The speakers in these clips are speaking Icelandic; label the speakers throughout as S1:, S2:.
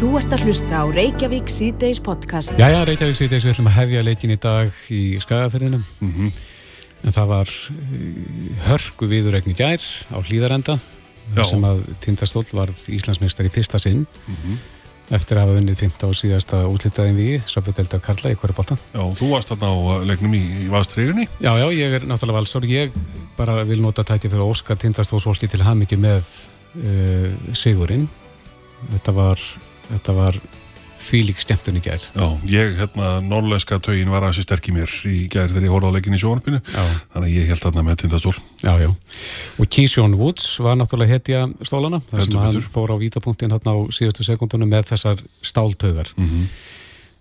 S1: Þú ert að hlusta á Reykjavík síðdeis podcast.
S2: Jæja, Reykjavík síðdeis, við ætlum að hefja leikin í dag í skagaferðinum. Mm -hmm. En það var uh, hörku viðurregni gær á hlýðarenda sem að Tindastóll varð Íslandsmeistar í fyrsta sinn. Mm -hmm eftir að hafa vunnið 15 á síðasta útlitaðin við Söpudeld af Karla í hverju bólta
S3: Já, þú varst þarna á uh, leiknum í, í valstriðunni
S2: Já, já, ég er náttúrulega valsár ég bara vil nota tæti fyrir Óskar Tindastóðsvolki til ham ekki með uh, Sigurinn þetta var, þetta var lík stjæmtun í gær.
S3: Já, ég, hérna, norrlæska tögin var aðeins sterk í mér í gær þegar ég horfði á leikin í sjónarpinu þannig að ég held þarna með tindastól.
S2: Já, já, og Keyshawn Woods var náttúrulega hetja stólana þar sem hann fór á vítapunktin hérna á síðustu sekundunum með þessar stáltögar mm -hmm.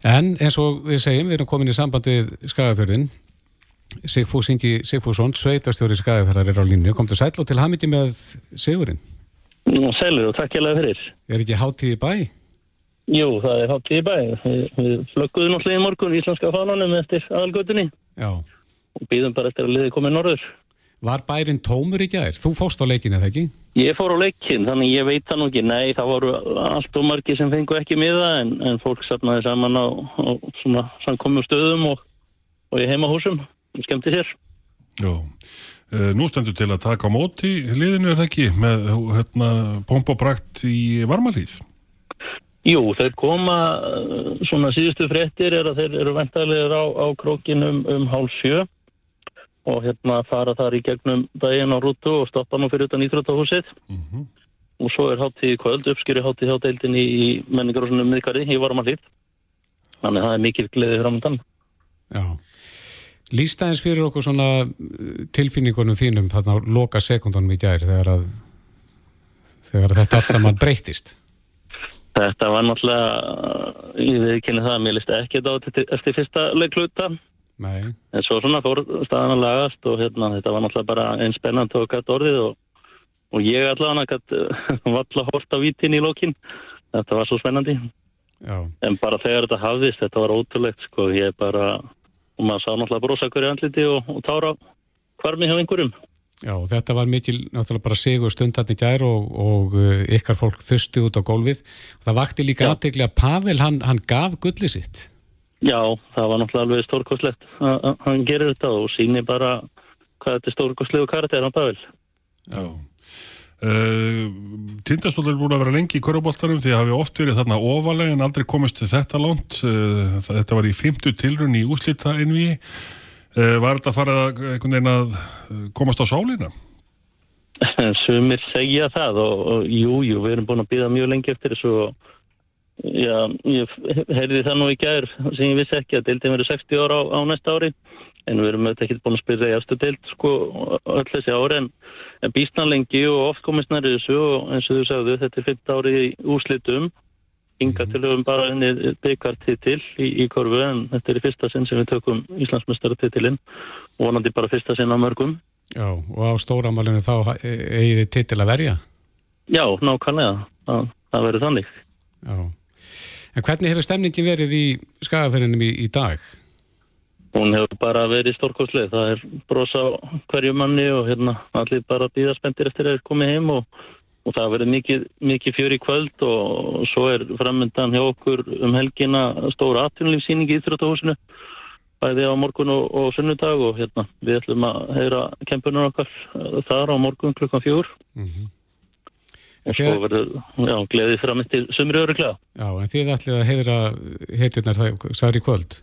S2: en eins og við segjum, við erum komin í sambandið Skagafjörðin Sigfús Ingi Sigfússon, sveitastjóri Skagafjörðar er á línu, kom til sæl og til hamiti með Sigurinn.
S4: Sælur og takk ég Jú, það er hátt í bæ. Við, við flögguðum náttúrulega í morgun íslenska fánanum eftir aðalgötunni og býðum bara eftir að liði komið norður.
S2: Var bærin tómur í gæðir? Þú fóst á leikin eða ekki?
S4: Ég fór á leikin, þannig ég veit það nú ekki. Nei, það voru allt og margi sem fengu ekki miða en, en fólk sapnaði saman á, á svona samkommu stöðum og, og í heimahúsum. Það skemmti sér.
S3: Já. Uh, nú stendur til að taka á móti liðinu er það ekki með hérna, pompoprakt í varmalíð?
S4: Jú, þeir koma, uh, svona síðustu fréttir er að þeir eru ventalegir á, á krókin um, um hálf sjö og hérna fara þar í gegnum daginn á rútu og stoppa nú fyrir utan Íþróttahúsið mm -hmm. og svo er hátt í kvöld, uppskýri hátt í háteildin í, í menningar og svona miðkari í varmalíð. Þannig að það er mikil gleðið framöndan.
S2: Já. Lýstæðins fyrir okkur svona uh, tilfinningunum þínum þarna á loka sekundunum í gæri þegar að, þegar að þetta allt saman breytist?
S4: Þetta var náttúrulega, ég veit ekki það, mér listi ekki þetta eftir fyrsta leikluta.
S2: Nei.
S4: En svo svona fór staðan að lagast og hérna, þetta var náttúrulega bara einn spennant og gætt orðið og, og ég allavega gætt valla hort á vítin í lókin. Þetta var svo spennandi.
S2: Já.
S4: En bara þegar þetta hafðist, þetta var ótrúlegt, sko, ég bara, og maður sá náttúrulega brosakur í andliti og, og tára hvarmi hjá einhverjum.
S2: Já, þetta var mikil, náttúrulega bara sigur stundarni gær og, og uh, ykkar fólk þusti út á gólfið. Það vakti líka aðtegli að Pavel, hann, hann gaf gullið sitt.
S4: Já, það var náttúrulega alveg stórkoslegt. Hann gerir þetta og sýnir bara hvað þetta er stórkoslegu karakter á Pavel.
S3: Já. Uh, Tindastóll er búin að vera lengi í korubóltarum því að hafi oft verið þarna ofalega en aldrei komist þetta langt. Uh, þetta var í fymtu tilrunni í úslita innvíi. Uh, var þetta að fara einhvern veginn að komast á sálinna?
S4: Sumir segja það og, og jú, jú, við erum búin að býða mjög lengi eftir þessu og já, ég heyrði það nú í gær sem ég vissi ekki að deildin verið 60 ára á, á næsta ári en við erum auðvitað ekki búin að spyrja í afstu deild sko öll þessi ári en, en býstan lengi og oft komist næri þessu og eins og þú sagðu þetta er 15 ári í úslitum Inga til höfum bara henni byggartitil í, í korfu en þetta er í fyrsta sinn sem við tökum Íslandsmestaratitilinn og vonandi bara fyrsta sinn á mörgum.
S2: Já, og á stóramálinu þá eigið þið titil að verja?
S4: Já, nákvæmlega. Það, það verður þannig.
S2: Já. En hvernig hefur stemningin verið í skagaferðinum í, í dag?
S4: Hún hefur bara verið stórkosleið. Það er brosa hverju manni og hérna allir bara býðarspendir eftir að koma heim og og það verður mikið, mikið fjör í kvöld og svo er framöndan hjá okkur um helgina stóra atvinnulífsýning í Íþrótahúsinu bæði á morgun og, og sunnudag og hérna við ætlum að heyra kempunar okkar þar á morgun klukkan fjúr mm -hmm. og svo verður já, gleðið fram eftir sumri öru glæða
S2: Já, en þið ætlum að heyra heiturnar það sær í kvöld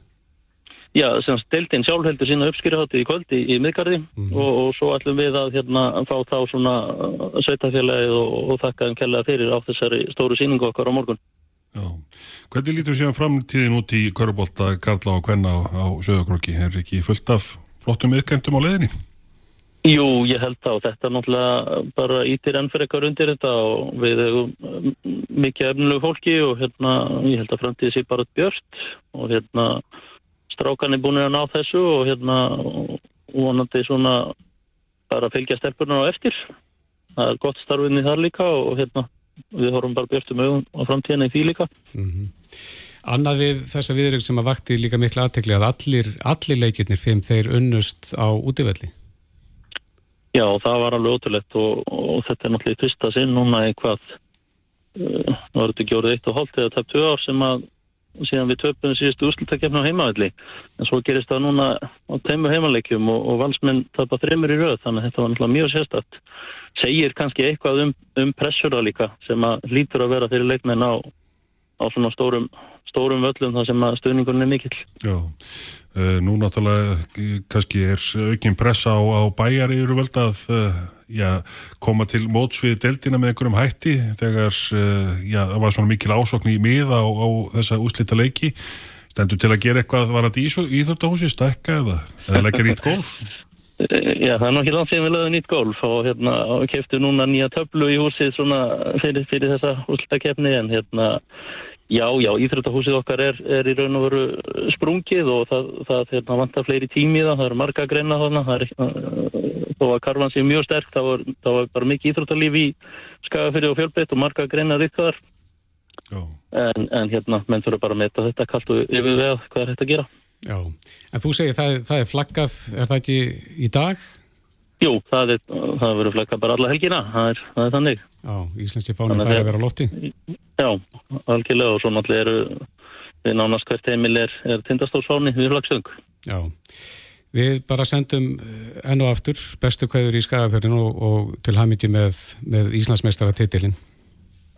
S4: Já, sem steltinn sjálf heldur sína uppskýrihátið í kvöldi í, miðgarði mm -hmm. og, og svo ætlum við að hérna fá þá svona uh, sveitafélagið og, og þakka þeim kellaða fyrir á þessari stóru síningu okkar á morgun.
S3: Já, hvernig lítur sér framtíðin út í Körubólta, Karla og Kvenna á, á Söðakrokki? Er ekki fullt af flottum yðkendum á leðinni?
S4: Jú, ég held það og þetta náttúrulega bara ítir enn fyrir eitthvað undir þetta og við hefum mikið efnilegu fólki og hérna ég held að framtíði sé bara björnt og hérna strákan er búin að ná þessu og hérna vonandi svona bara fylgja stelpunar á eftir. Það er gott starfinni þar líka og hérna við horfum bara björntum auðum á framtíðina í því líka. Mm -hmm.
S2: Annað við þessa viðrögg sem að vakti líka miklu aðtekli að allir, allir leikirnir fimm þeir unnust á útífelli
S4: Já, það var alveg ótrúlegt og, og þetta er náttúrulega í fyrsta sinn núna eitthvað uh, var þetta ekki orðið eitt og hálft eða tæpt tvö ár sem að síðan við töpum síðustu úrslutakefni á heimavalli en svo gerist það núna á teimu heimaleikjum og, og valsmenn tapa þreymur í rauð þannig að þetta var náttúrulega mjög sérstatt segir kannski eitthvað um, um pressura líka sem að lítur að vera fyrir leikmenn á, á svona stórum stórum völlum þar sem að stöðningunni er mikill
S3: Já, uh, nú náttúrulega uh, kannski er aukinn pressa á, á bæjar yfir völd að uh, já, koma til mótsvið deltina með einhverjum hætti þegar já, það var svona mikil ásokn í miða á, á þessa úslita leiki stendur til að gera eitthvað var þetta í Íþróttahúsi, stekka eða, eða leggja nýtt golf?
S4: Já, það er nokkið langt sem við lögum nýtt golf og hérna keftu núna nýja töflu í húsið svona fyrir, fyrir þessa úslita kefni en hérna Já, já, Íþróttahúsið okkar er, er í raun og veru sprungið og það, það hérna, vantar fleiri tími það, það eru marga greina þarna, það er, uh, þó að karvan sé mjög sterk, það var, það var bara mikið íþróttalíf í skagafyrði og fjölbeitt og marga greina ríkðar, en, en hérna, menn þurfa bara að meta þetta kallt og yfir veð hvað er þetta að gera.
S2: Já, en þú segir það, það er flaggað, er það ekki í dag?
S4: Jú, það er, það verður flaggað bara alla helgina, það er, það er þannig.
S2: Já, Íslenski fánin fær að vera á lofti.
S4: Já, algjörlega og svo náttúrulega eru við nánast hvert heimil er, er tindastórsfáni við flaggsöng.
S2: Já, við bara sendum eh, enn og aftur bestu kvæður í skagafjörðinu og, og til hamingi með, með Íslandsmeistara titilinn.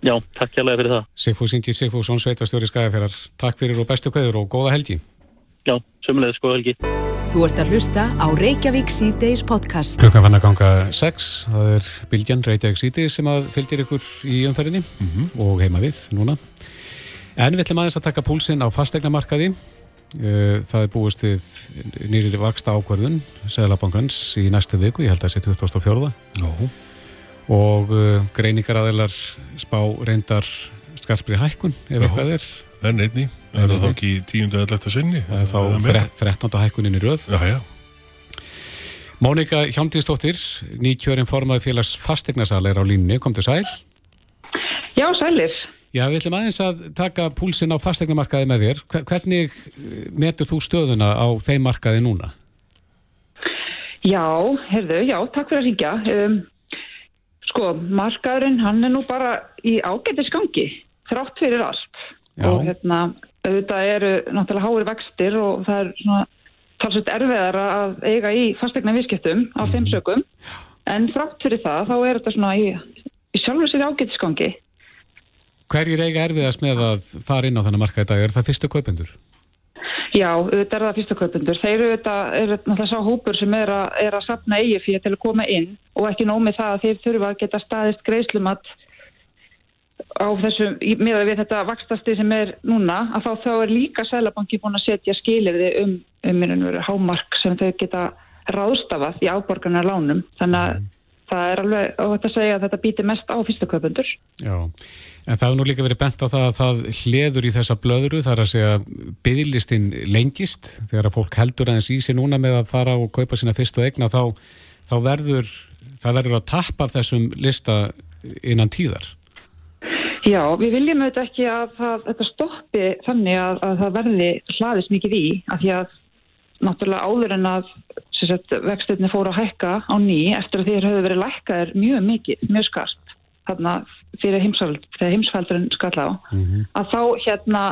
S4: Já, takk hjálpa fyrir það.
S2: Sigfús Ingi Sigfússon, sveitastjóri skagafjörðar. Takk fyrir og bestu kvæður og góða helgi.
S4: Já, sömulegis góða helgi.
S1: Þú ert að hlusta á Reykjavík C-Days podcast.
S2: Klukkan fann að ganga 6, það er Bilgjan Reykjavík C-Days sem að fylgir ykkur í umferðinni mm -hmm. og heima við núna. En við ætlum aðeins að taka púlsinn á fastegnamarkaði. Eh, það er búist við nýri vaksta ákverðun Sæðalabankans í næstu viku, ég held að það sé 2004.
S3: No.
S2: Og uh, greiningar aðeinar spá reyndar skarpri hækkun ef eitthvað er.
S3: En einni. Er það þá ekki tíundu eða letta sinni?
S2: Það er þá þrettnanda hækkunin í röð.
S3: Já, já.
S2: Mónika Hjóndíðsdóttir, nýkjörinn formaði félags fastegnarsal er á línni, kom til sæl.
S5: Já, sælir.
S2: Já, við ætlum aðeins að taka púlsinn á fastegnamarkaði með þér. Hvernig eh, metur þú stöðuna á þeim markaði núna?
S5: Já, herðu, já, takk fyrir að ringja. Um, sko, markaðurinn, hann er nú bara í ágættisgangi, þrátt fyrir allt. Já. Og hérna, auðvitað eru náttúrulega háir vextir og það er svona talsveit erfiðar að eiga í fastegna viðskiptum á þeim mhm. sögum en frátt fyrir það þá er þetta svona í, í sjálfur sér ágætisgangi
S2: Hverjir eiga erfiðast með að fara inn á þannig marka í dag? Er það fyrstu kaupendur?
S5: Já, auðvitað er það fyrstu kaupendur. Þeir eru náttúrulega sá hópur sem er að, er að sapna eigi fyrir til að koma inn og ekki nómið það að þeir þurfa að geta staðist greiðslum að á þessu, með að við þetta vakstasti sem er núna, að þá, þá er líka Sælabanki búin að setja skilirði um, um minnum hámark sem þau geta ráðstafað í áborgarnar lánum. Þannig að mm. það er alveg á þetta að segja að þetta býti mest á fyrstuköpundur
S2: Já, en það hefur nú líka verið bent á það að það hleður í þessa blöðuru þar að segja bygglistin lengist. Þegar að fólk heldur aðeins í sig núna með að fara og kaupa sína fyrstu egna þá, þá verður það verður að tappa þessum lista innan tíðar
S5: Já, við viljum auðvitað ekki að það, þetta stoppi þannig að, að það verði hlaðist mikið í af því að náttúrulega áður en að vextinni fóru að hækka á ný eftir að þeir höfðu verið lækkaðir mjög mikið, mjög skart þarna fyrir heimsfældurinn skall á mm -hmm. að þá hérna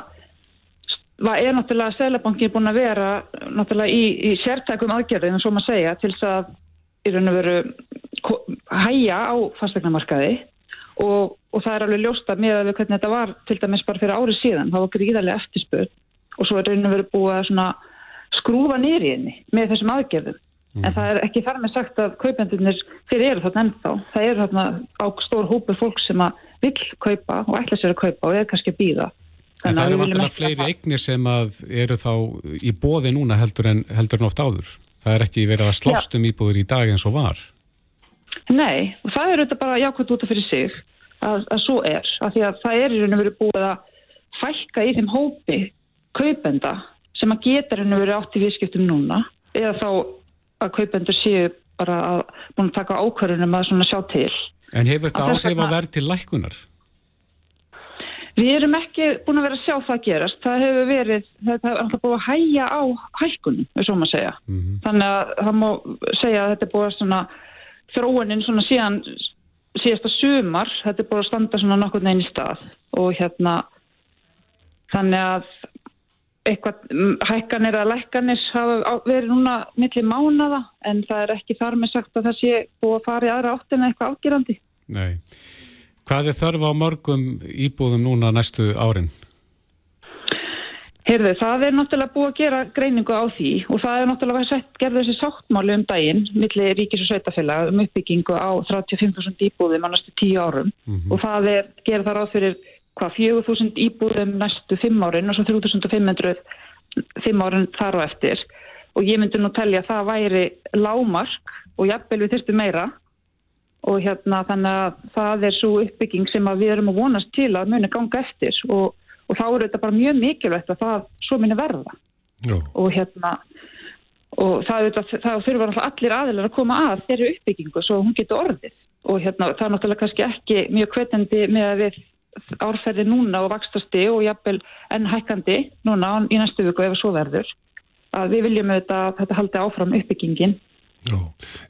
S5: er náttúrulega Sælabankin búin að vera náttúrulega í, í sértækum aðgerðin svo maður segja til þess að í raun og veru hæja á fastegnamarkaði og, og það er alveg ljósta með að hvernig þetta var til dæmis bara fyrir árið síðan þá var gríðarlega eftirspöð og svo er raun og verið búið að skrúfa nýri inni með þessum aðgerðum mm. en það er ekki þar með sagt að kaupendunir fyrir eru þarna ennþá það eru þarna á stór hópur fólk sem að vil kaupa og ætla sér að kaupa og er kannski að býða
S2: En það eru vantilega fleiri eignir sem að eru þá í bóði núna heldur en, heldur en oft áður. Það er ekki verið að slástum íbúður í dag eins og var.
S5: Nei, og það er auðvitað bara jákvæmt út af fyrir sig að, að svo er, af því að það er í raun og verið búið að fælka í þeim hópi kaupenda sem að geta raun og verið átt í viðskiptum núna eða þá að kaupendur séu bara að búin að taka ákvarðunum að svona sjá til.
S2: En hefur þetta áhrif að verði til lækunar?
S5: Við erum ekki búin að vera að sjá það að gerast. Það hefur verið, þetta er alltaf búið að hæja á hækkunum, við svo maður segja. Mm -hmm. Þannig að það má segja að þetta er búið að svona þróunin svona síðan síðasta sumar, þetta er búin að standa svona nokkur neginn í stað og hérna þannig að eitthvað hækkanir eða lækkanir hafa verið núna millir mánada en það er ekki þar með sagt að það sé búið að fara í aðra áttina eitthvað afgerandi.
S2: Nei. Hvað er þörfa á mörgum íbúðum núna næstu árin?
S5: Heyrðu, það er náttúrulega búið að gera greiningu á því og það er náttúrulega að sett, gerða þessi sáttmáli um daginn millir ríkis og sveitafélag um uppbyggingu á 35.000 íbúðum á næstu tíu árum. Mm -hmm. og það er, gera það ráð fyrir hvað 4.000 íbúðum næstu fimm árin og svo 3.500 fimm árin þar á eftir. Og ég myndi nú telja að það væri lámark og jafnvel við þurftum meira. Og hérna þannig að það er svo uppbygging sem við erum að vonast til að muni ganga eftir. Og, og þá er þetta bara mjög mikilvægt að það svo muni verða
S3: Jó.
S5: og hérna og það, það þurfa alltaf allir aðilar að koma að þeirri uppbyggingu svo hún getur orðið og hérna það er náttúrulega kannski ekki mjög kvetandi með að við árferði núna og vakstasti og jafnvel enn hækkandi núna í næstu viku ef svo verður að við viljum auðvitað að þetta haldi áfram uppbyggingin.
S3: Já,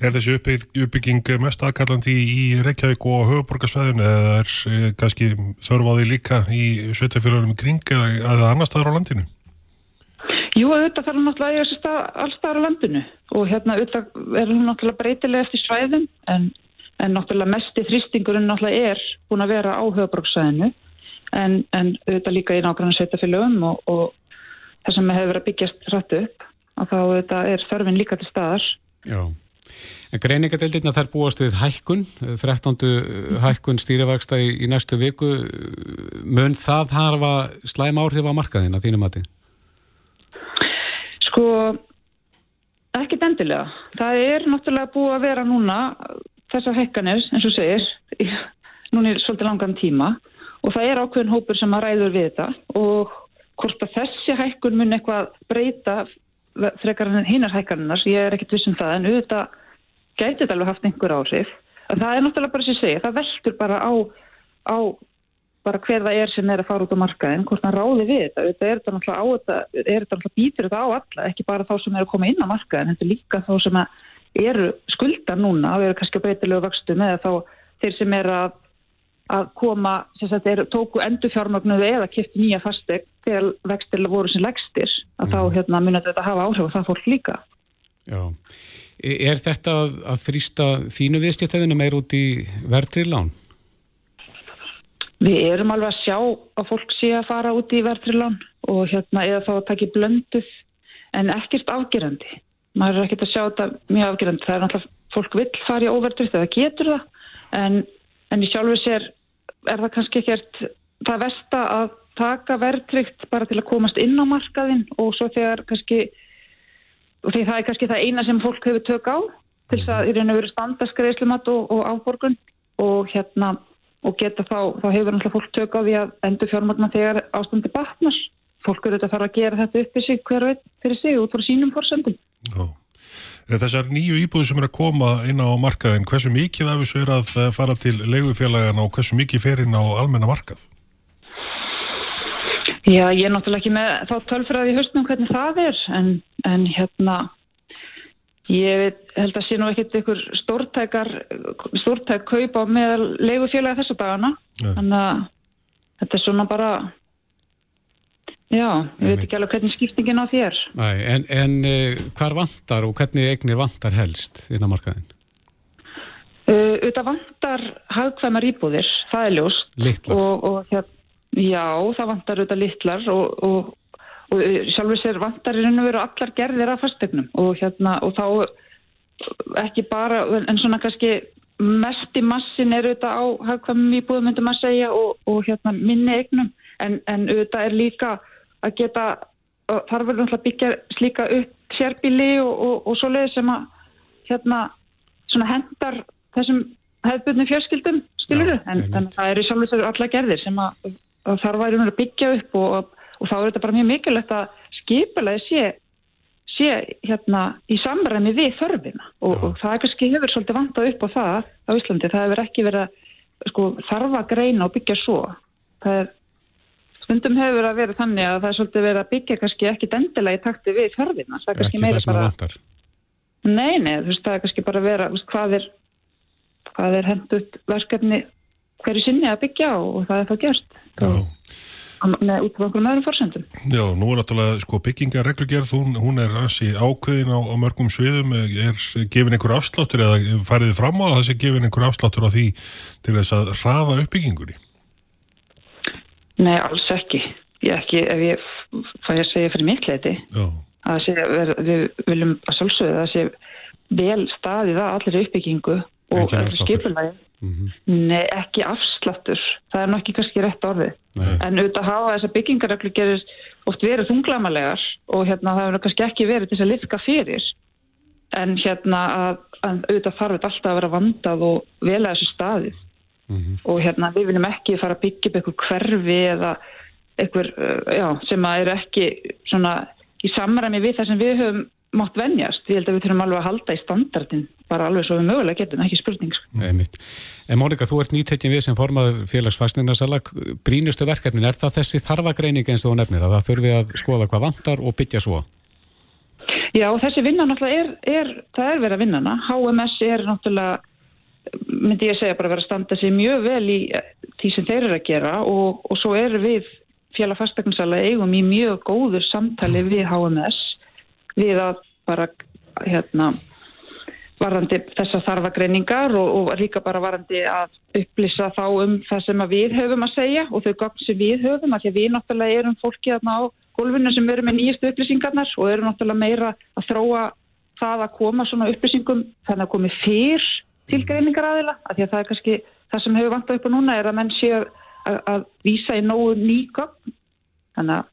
S3: er þessi uppbygging mest aðkallandi í Reykjavík og höfuborgarsvæðin eða er eh, kannski þörfaði líka í sveitafélagunum í kring eða, annar staðar á landinu?
S5: Jú, auðvitað þarf náttúrulega að eiga stað, alls staðar á landinu. Og hérna auðvitað er hún náttúrulega breytilega eftir svæðum en en náttúrulega mesti þrýstingurinn náttúrulega er búin að vera á höfabróksvæðinu en, en auðvitað líka í nákvæmlega sveitafélögum og, og það sem hefur verið að byggjast rættu upp að þá auðvitað er þörfin líka til staðar
S2: Já, en greiningadeildina þær búast við hækkun 13. hækkun stýrivægsta í, í næstu viku mun það harfa slæm áhrif á markaðin að þínum mati?
S5: Sko ekkit endilega það er náttúrulega búið að vera núna þessar hækkanir, eins og segir, núna er svolítið langan tíma og það er ákveðin hópur sem að ræður við þetta og hvort að þessi hækkun mun eitthvað breyta frekar hinnar hækkaninnar, ég er ekkert vissum það, en auðvitað gæti þetta alveg haft einhver áhrif. Það er náttúrulega bara sem segir, það veldur bara á, á bara hver það er sem er að fara út á markaðin, hvort það ráði við þetta, þetta er þetta náttúrulega á þetta, er þetta náttúrulega býtur þetta á alla, ekki bara þá sem er að koma inn á markaðin, þetta er líka þá sem að eru skuldar núna og eru kannski á breytilegu vöxtu með þá þeir sem er að, að koma, sem sagt, er, tóku endur fjármagnuðu eða kipti nýja fasteg þegar vextilega voru sem legstir að mm. þá mhm. hérna munið þetta hafa áhrif og það fólk líka.
S2: Já. E, er þetta að, að þrýsta þínu viðskiptæðinu meir út í verðri lán?
S5: Við erum alveg að sjá að fólk sé að fara út í verðri lán og hérna eða þá að taki blönduð en ekkert afgerandi maður er ekkert að sjá þetta mjög afgjörðan það er náttúrulega, fólk vill fara í óverðrikt eða getur það, en, en í sjálfu sér er það kannski ekkert það versta að taka verðrikt bara til að komast inn á markaðin og svo þegar kannski því það er kannski það eina sem fólk hefur tök á til þess að í raun og veru standaskreislumat og, og áborgun og hérna og geta þá, þá hefur náttúrulega fólk tök á því að endur fjármagna þegar ástandi batnar fólk eru þetta að fara að gera þetta upp í sig hver veit fyrir sig út frá sínum fórsöndum
S3: Já. Þessar nýju íbúðu sem er að koma inn á markaðin, hversu mikið af þessu er að eh, fara til leigufélagana og hversu mikið fer inn á almenna markað?
S5: Já, ég er náttúrulega ekki með þá tölfræði höstum hvernig það er, en, en hérna, ég veit, held að sé nú ekkert ykkur stórtækar, stórtæk kaup á með leigufélaga þessu dagana, þannig að þetta er svona bara Já, ég veit ekki alveg hvernig skiptingin á þér.
S2: Nei, en, en uh, hvar vantar og hvernig eignir vantar helst innan markaðin?
S5: Uh, Þetta vantar hagkvæmar íbúðir, það er ljóst.
S2: Littlar?
S5: Og, og, hér, já, það vantar auðvitað littlar og, og, og uh, sjálfur sér vantar í raun og veru allar gerðir af fastegnum og hérna og þá ekki bara, en svona kannski mest í massin er auðvitað á hagkvæmum íbúðum myndum að segja og hérna minni eignum en, en auðvitað er líka að geta, þar verður náttúrulega byggja slíka upp sérbíli og, og, og svo leiði sem að hérna svona hendar þessum hefðbundni fjörskildum skiluru, en, en það eru sjálfur þessari alla gerðir sem að, að þar væri að byggja upp og, og þá er þetta bara mjög mikilvægt að skipulega sé, sé hérna í samræmi við þörfina. Og það er kannski hefur svolítið vantað upp á það á Íslandi, það hefur ekki verið að sko, þarfa greina og byggja svo. Það er Stundum hefur að vera þannig að það er svolítið verið að byggja kannski ekki dendilega í takti við þörfina.
S2: Það er kannski meira bara...
S5: Nei, nei, þú veist, það er kannski bara að vera, veist, hvað er, hvað er hendut verkefni hverju sinni að byggja og, það er þá gerst með út af okkur meðrum fórsendum.
S3: Já, nú er náttúrulega sko byggingareglugerð, hún, hún er ansi ákveðin á, á mörgum sviðum, er gefin einhver afsláttur eða farið fram á að það sé gefin einhver afsláttur á því til þess að hraða uppbyggingunni?
S5: Nei, alls ekki. Ég ekki, ef ég fæ að segja fyrir mitt leiti, að sé, við viljum að sjálfsögða að sé vel staðið að allir uppbyggingu og skipulagi. Mm -hmm. Nei, ekki afsláttur. Það er nokkið kannski rétt orðið. Nei. en auðvitað hafa þess að byggingarreglu gerir oft verið þunglamalegar og hérna það hefur kannski ekki verið til að lifka fyrir. En hérna að, að auðvitað þetta alltaf að vera vandað og vel að þessu staðið mm -hmm. og hérna við viljum ekki fara að byggja upp eitthvað hverfi eða eitthvað já, sem að eru ekki svona í samræmi við það sem við höfum mátt venjast, ég held að við þurfum alveg að halda í standardin, bara alveg svo við mögulega getum, ekki spurning.
S2: Sko. Nei, en Mónika, þú ert nýttekkin við sem formað félagsfæsningarsala, brínustu verkefnin, er það þessi þarfagreining eins og þú nefnir að það þurfi að skoða hvað vantar og byggja svo?
S5: Já, þessi vinna náttúrulega er, er það er verið að vinnana, HMS er náttúrulega, myndi ég segja bara verið að standa sig mjög vel í því sem þeir eru að gera og, og svo er við félagfæstingarsala eigum í mjög góður samtali við HMS við að bara hérna varandi þessa þarfagreiningar og, og líka bara varandi að upplýsa þá um það sem við höfum að segja og þau gagn sem við höfum að því að við náttúrulega erum fólki á gólfinu sem verum með nýjastu upplýsingarnar og erum náttúrulega meira að þróa það að koma svona upplýsingum. Þannig að komi fyrr til greiningar aðila að því að það er kannski það sem hefur vantað upp á núna er að menn sé að, að vísa í nógu nýgögn þannig að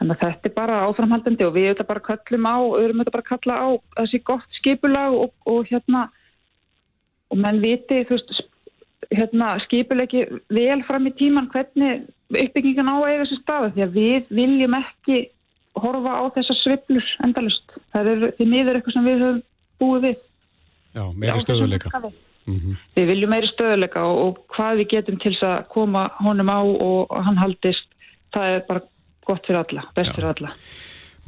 S5: Þannig að þetta er bara áframhaldandi og við auðvitað bara kallum á, auðvitað bara kalla á þessi gott skipulag og, og hérna, og menn viti, þú veist, hérna, skipulegi vel fram í tíman hvernig uppbyggingan á að eiga þessi staðu því að við viljum ekki horfa á þessar sviplur endalust. Það er því miður eitthvað sem við höfum búið við.
S2: Já, meiri stöðuleika.
S5: Mm -hmm. Við viljum meiri stöðuleika og, og hvað við getum til að koma honum á og hann haldist, það er bara gott fyrir alla, best Já. fyrir alla.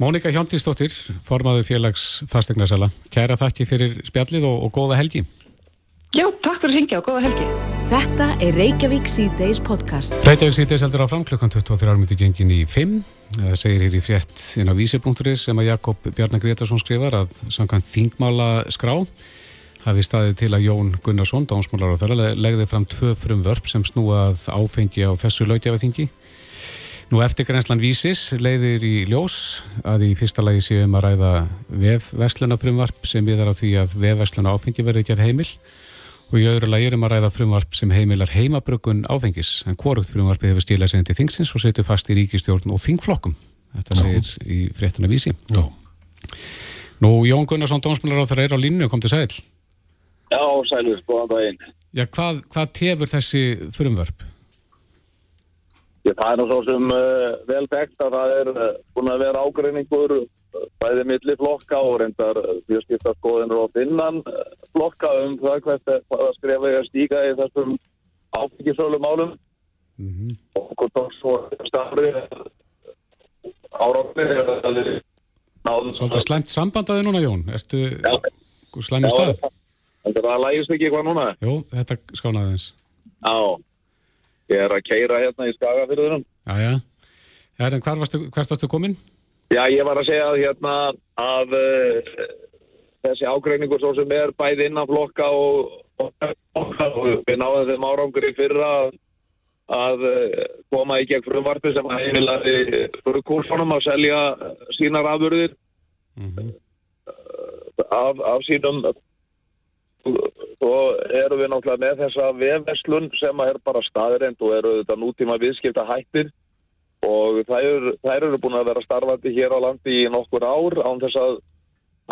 S2: Mónika Hjóndísdóttir, formaðu félags fastegnarsala. Kæra þakki fyrir spjallið og, og góða helgi.
S5: Já, takk fyrir að hingja og góða helgi.
S1: Þetta er Reykjavík C-Days podcast.
S2: Reykjavík C-Days heldur áfram klukkan 23 árum í gengin í 5. Það segir hér í frétt inn á vísi.is sem að Jakob Bjarnar Gretarsson skrifar að samkvæmt þingmála skrá hafi staðið til að Jón Gunnarsson, dánsmálar á þeirra, legði fram tvö frum vörp sem snúað áfengi á þessu lögjafaþingi. Nú eftir grenslan vísis leiðir í ljós að í fyrsta lagi séum að ræða vefverslunafrumvarp sem viðar á því að vefversluna áfengi verði ekki að heimil og í öðru lagi erum að ræða frumvarp sem heimilar heimabrökun áfengis en hvorugt frumvarpi hefur stílað sig til þingsins og setur fast í ríkistjórn og þingflokkum. Þetta segir í fréttuna vísi. Já. Nú Jón Gunnarsson, dónsmjölar á þeirra er á línu, kom til sæl.
S6: Já, sælur, góðan daginn.
S2: Já, hvað, hvað tefur þessi frumvarp?
S6: Ég, það er nú svo sem uh, vel begt að það er uh, búin að vera ágreiningur uh, bæði milli flokka og reyndar fyrstskipta skoðinur og finnan flokka um það hvert að skrefa ég að stíka í þessum ábyggisölum álum mm -hmm. og hvort þá svo starri áráfni
S2: Svolítið slemt samband að þið núna Jón Erstu slemmi stað?
S6: Það lægist ekki eitthvað núna
S2: Jú, þetta skánaði þess
S6: Já Ég er að keira hérna í skagafyrðunum.
S2: Já, já. En hvert varstu, varstu komin?
S6: Já, ég var að segja að hérna að uh, þessi ágreiningur svo sem er bæði innan flokka og, og, og við náðum þeim árangur í fyrra að, að uh, koma í gegn frumvartu sem að heimilaði fyrir kúrfonum að selja sínar afurðir mm -hmm. af, af sínum Svo eru við náttúrulega með þessa vefveslun sem er bara staðirind og eru þetta nútíma viðskipta hættir og þær þær eru búin að vera starfandi hér á landi í nokkur ár án þess að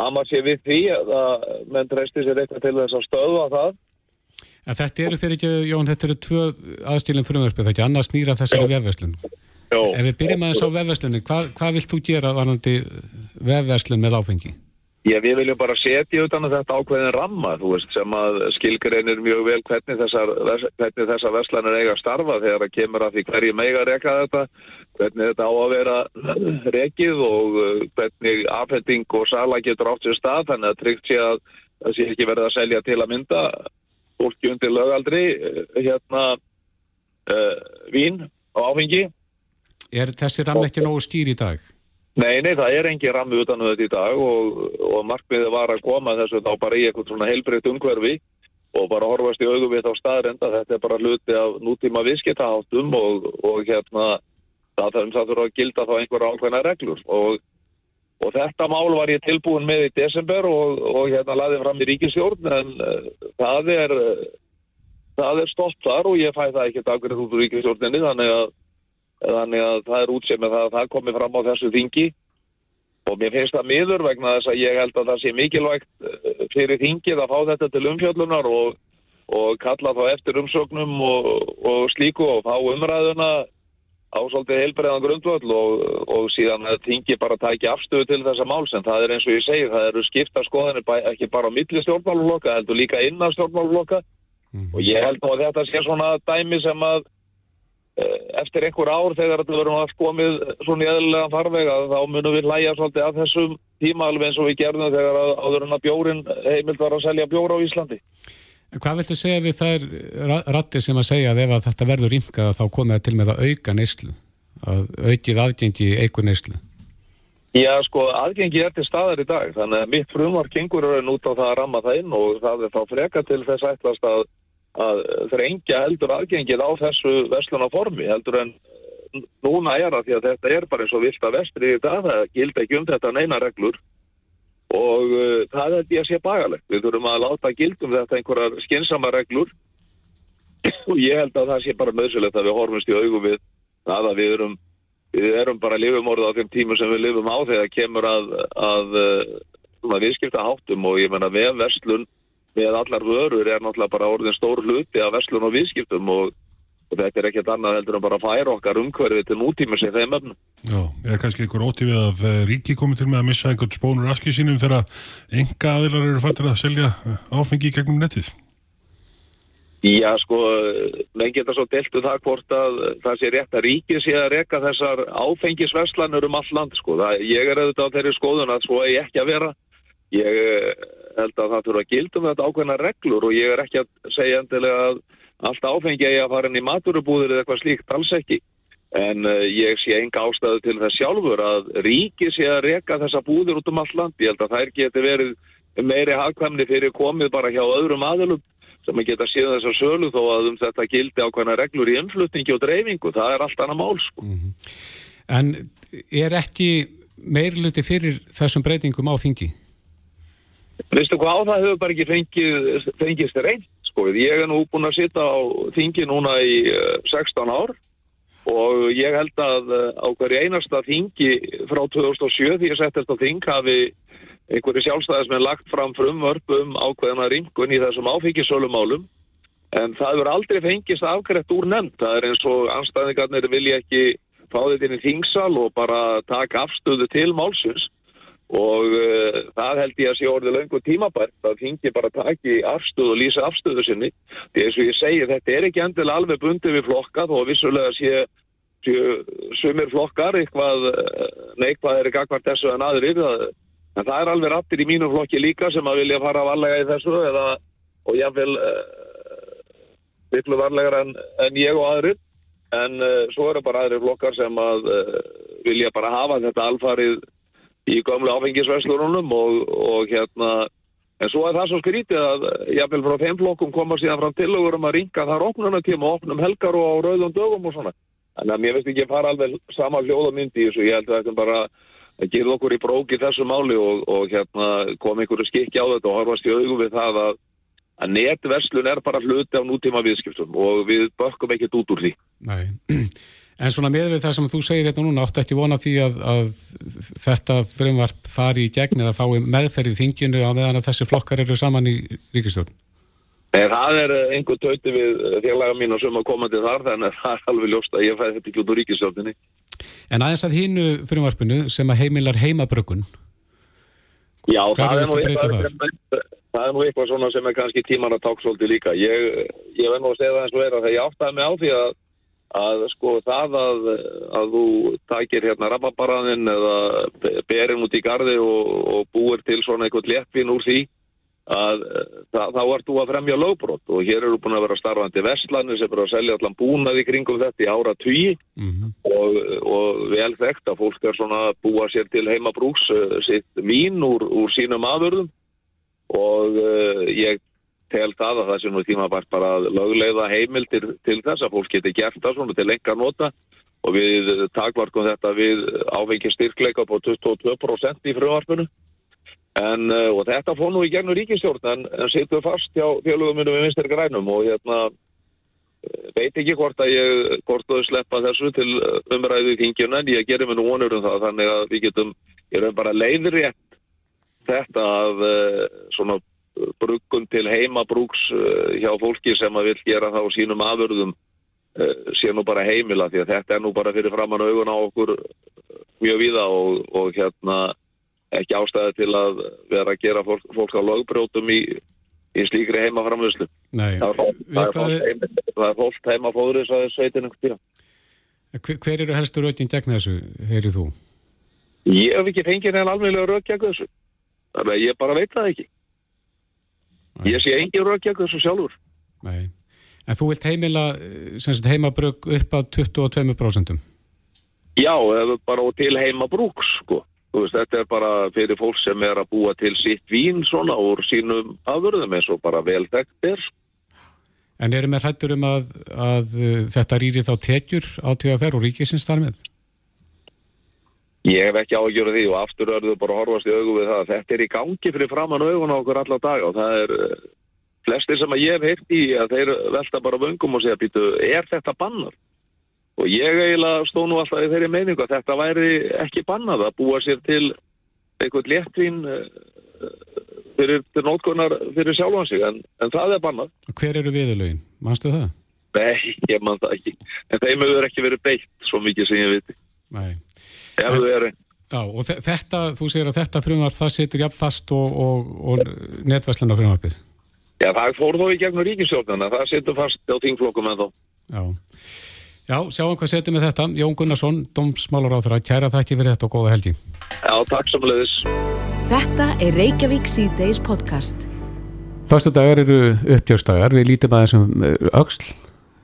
S6: ama sér við því að menn treysti sér eitthvað til þess að stöða það.
S2: En þetta eru fyrir ekki, Jón, þetta eru tvö aðstílinn frumverfið, það ekki annars nýra þessari vefveslun. Ef við byrjum að þess á vefveslunni, hvað, hvað vilt þú gera varandi vefveslun með áfengi?
S6: Já, við viljum bara setja utan að þetta ákveðin ramma, þú veist, sem að skilgreinir mjög vel hvernig þessar, hvernig þessar verslanir eiga að starfa þegar það kemur að því hverju meiga reyka þetta, hvernig þetta á að vera rekið og uh, hvernig afhending og sala getur átt sér stað, þannig að tryggt sé að það sé ekki verið að selja til að mynda fólki undir lögaldri uh, hérna uh, vín á áfengi.
S2: Er þessi ramm ekki nógu skýr í dag?
S6: Nei, nei, það er engin rammi utan um þetta í dag og, og markmiðið var að koma þessu þá bara í eitthvað svona heilbreytt umhverfi og bara horfast í augum við þá staðrenda þetta er bara hluti af nútíma viðskiptaháttum og, og hérna það þarf að gilda þá einhverja ákveðna reglur. Og, og þetta mál var ég tilbúin með í desember og hérna laðið fram í ríkisjórn en uh, það er uh, það er stopp þar og ég fæ það ekki dagverðið út úr ríkisjórninni þannig að þannig að það er útsið með það að það komi fram á þessu þingi. Og mér finnst það miður vegna þess að ég held að það sé mikilvægt eh, fyrir þingið að fá þetta til umfjöllunar og, og kalla þá eftir umsögnum og, og slíku og fá umræðuna á svolítið heilbreiðan grundvöld og, og síðan að þingi bara tækja afstöðu til þessa máls. En það er eins og ég segi, það eru skipta skoðanir ekki bara á milli stjórnmáluflokka, heldur líka innan stjórnmáluflokka mm. og ég held nú að þetta sé svona dæmi sem að eftir einhver ár þegar þetta verður að komið svona í eðlulega farvega þá munum við hlæja svolítið af þessum tíma alveg eins og við gerðum þegar áður en að bjórin heimilt var að selja bjóra á Íslandi.
S2: Hvað viltu segja við þær ratti sem að segja að ef að þetta verður ymkað þá komið það til með að auka neyslu, að aukið aðgengi í eiku neyslu?
S6: Já sko aðgengi er til staðar í dag þannig að mitt frumvar kengur er nút á það að ramma það inn og það að að þrengja heldur aðgengið á þessu verslunarformi heldur en eh, núna er að því að þetta er bara eins og vilt að vestri í dag, það gild ekki um þetta neina reglur. Og uh, það er því að sé bagalegt. Við þurfum að láta gildum þetta einhverjar skynsama reglur. Og ég held að það sé bara möðsulegt að við horfumst í augum við það að við erum, við erum bara lifumorða á þeim tímu sem við lifum á þegar kemur að, að, að viðskipta háttum og ég menna með verslun með allar vörur er náttúrulega bara orðin stór hluti af verslun og viðskiptum og, og þetta er ekkert annað heldur en bara að færa okkar umhverfið til nútíma sem þeim öfnum.
S3: Já, er kannski einhver ótífið að eh, ríki komið til með að missa einhvern spónur aski sínum þegar enga aðilar eru fættir að selja áfengi gegnum nettið?
S6: Já, sko, menn geta svo delt um það hvort að það sé rétt að ríkið sé að reyka þessar áfengisverslanur um all land, sko. Það, ég er auðvitað á þeirri skoðun að svo er ég ekki að vera. Ég held að það þurfa að gildum þetta ákveðna reglur og ég er ekki að segja endilega að allt áfengi að ég að fara inn í maturubúður eða eitthvað slíkt, alls ekki. En uh, ég sé enga ástæðu til þess sjálfur að ríki sé að reka þessa búður út um allt land. Ég held að þær geti verið meiri hagkvæmni fyrir komið bara hjá öðrum aðlum sem að geta síðan þessar sölu þó að um þetta gildi ákveðna reglur í umflutningi og dreifingu. Það er allt annað mál, sko. Mm -hmm.
S2: En er ekki meirluti fyrir þessum breytingum á þingi?
S6: Vistu hvað það hefur bara ekki fengið, fengist reynd sko. Ég er nú búin að sitta á þingi núna í 16 eh, ár og ég held að eh, á hverju einasta þingi frá 2007 því ég settist á þing hafi einhverju sjálfstæðismenn lagt fram frumvörpum ákveðina ringun í þessum áfengisölumálum en það hefur aldrei fengist afgrætt úr nefnd. Það er eins og anstæðingarnir vilja ekki fá þetta inn í þingsal og bara taka afstöðu til málsins og uh, það held ég að sé orðið löngu tímabært að þingi bara taki afstöðu og lýsa afstöðu sinni. Því eins og ég segi þetta er ekki endilega alveg bundið við flokka þó vissulega sé, sé sumir flokkar eitthvað eh, neikvað er ekki akkvært þessu en aðrir. En það er alveg rattir í mínu flokki líka sem að vilja fara varlega í þessu eða, og jáfnvel villu uh, varlegar en, en ég og aðrir. En uh, svo eru bara aðrir flokkar sem að vilja bara hafa þetta alfarið í gamlu áfengisverslunum og, og hérna en svo er það svo skrítið að jáfnvel frá þeim flokkum koma síðan fram til og verum að ringa þar opnunatíma og opnum helgar og á rauðum dögum og svona. En að mér veist ekki að fara alveg sama hljóðamyndi í þessu, ég held að þetta bara að gera okkur í bróki þessu máli og, og hérna kom einhverju skikki á þetta og horfast í augum við það að að netverslun er bara hluti á nútíma viðskiptum og við bökkum ekkert út úr því.
S2: Nei En svona með við það sem þú segir hérna núna, áttu ekki vona því að, að þetta frumvarp fari í gegn eða fái meðferðið þinginu á meðan að þessi flokkar eru saman í ríkistjórn?
S6: Nei, það er einhver tauti við fjarlaga mín og sem að koma til þar, þannig að það er alveg ljóst að ég fæði þetta ekki út úr ríkistjórninni.
S2: En aðeins að hínu frumvarpinu sem að heimilar heimabrökun,
S6: Já, það er, eitthvað, það er nú eitthvað svona sem er kannski tíman að táksóldi líka. Ég, ég verð nú að segja það eins og vera þegar ég áttaði mig á því að að sko það að, að þú takir hérna rababaraðinn eða berin út í gardi og, og búir til svona eitthvað léttvin úr því að það, þá ert þú að fremja lögbrot. Og hér eru búin að vera starfandi vestlanir sem eru að selja allan búnaði kringum þetta í ára tugi
S2: Mm -hmm.
S6: og, og vel þekkt að fólk er svona að búa sér til heimabrúks uh, sitt vín úr, úr sínum aðvörðum. Og uh, ég tel það að það sé nú tíma bara að lögleiða heimildir til þess að fólk geti gert það svona til enga nota. Og við takvarkum þetta við áfengi styrkleika på 22% í frumvarpinu. En uh, og þetta fór nú í gennum ríkistjórn en, en situr fast hjá fjöluguminu við vinstir grænum. Og hérna veit ekki hvort að ég hvort þau sleppa þessu til umræðu í þingjuna en ég gerir mér nú vonur um það. Þannig að við getum, ég er bara leiðrétt þetta að svona bruggun til heimabrúks uh, hjá fólki sem að vil gera það á sínum afurðum uh, sé nú bara heimila því að þetta er nú bara fyrir framann augun á okkur mjög víða og, og hérna ekki ástæði til að vera að gera fólk, fólk á lögbrjótum í, í slíkri heimaframvöðslu
S2: Nei,
S6: það er heima, það er fólk heimafóður þess að sveitin einhvern tíma
S2: hver, hver eru helstu rautin gegn þessu, heyrið þú?
S6: Ég hef ekki fengið neina alveglega rökk gegn þessu. Þannig að ég bara veit það ekki. Ég sé engin gegn þessu sjálfur.
S2: Nei. En þú vilt heimila eh, heimabrug upp að 22%?
S6: Já, bara og til heima brúks, sko. Veist, þetta er bara fyrir fólk sem er að búa til sitt vín svona úr sínum afurðum eins og bara vel þekkt er.
S2: En eru með hættur um að, að uh, þetta rýri þá tekjur á TFR og ríkisins þar með?
S6: Ég hef ekki ágjörð því og aftur örðu bara horfast í augu við það að þetta er í gangi fyrir framann augun á okkur alla dag og það er eh, flestir sem að ég hef heyrt í að þeir velta bara vöngum og segja býtu, er þetta bannar? Og ég eiginlega stóð nú alltaf í þeirri meiningu að þetta væri ekki bannað að búa sér til eitthvað léttvin fyrir, til nótkunar fyrir sjálfan sig en, en það er bannað.
S2: Hver eru viðurlögin? Manstu það?
S6: Nei, ég man það ekki. En þeim hefur ekki verið beitt svo mikið sem ég viti.
S2: Nei.
S6: Ef þau eru
S2: Já, og þe- þetta, þú segir að þetta frumvarp, það situr jafn fast og, og, og netvæsluna frumvarpið.
S6: Já, það fór þó í gegnum ríkisjórnuna, það situr fast á þingflokkum en þó.
S2: Já. Já, sjáum hvað setjum við þetta. Jón Gunnarsson, dómsmálar á þeirra, kæra þætti fyrir þetta og góða helgi.
S6: Já, takk samleðis.
S1: Þetta er Reykjavík C-Days podcast.
S2: Föstu dagar eru uppgjörstagar, við lítum aðeins um eh,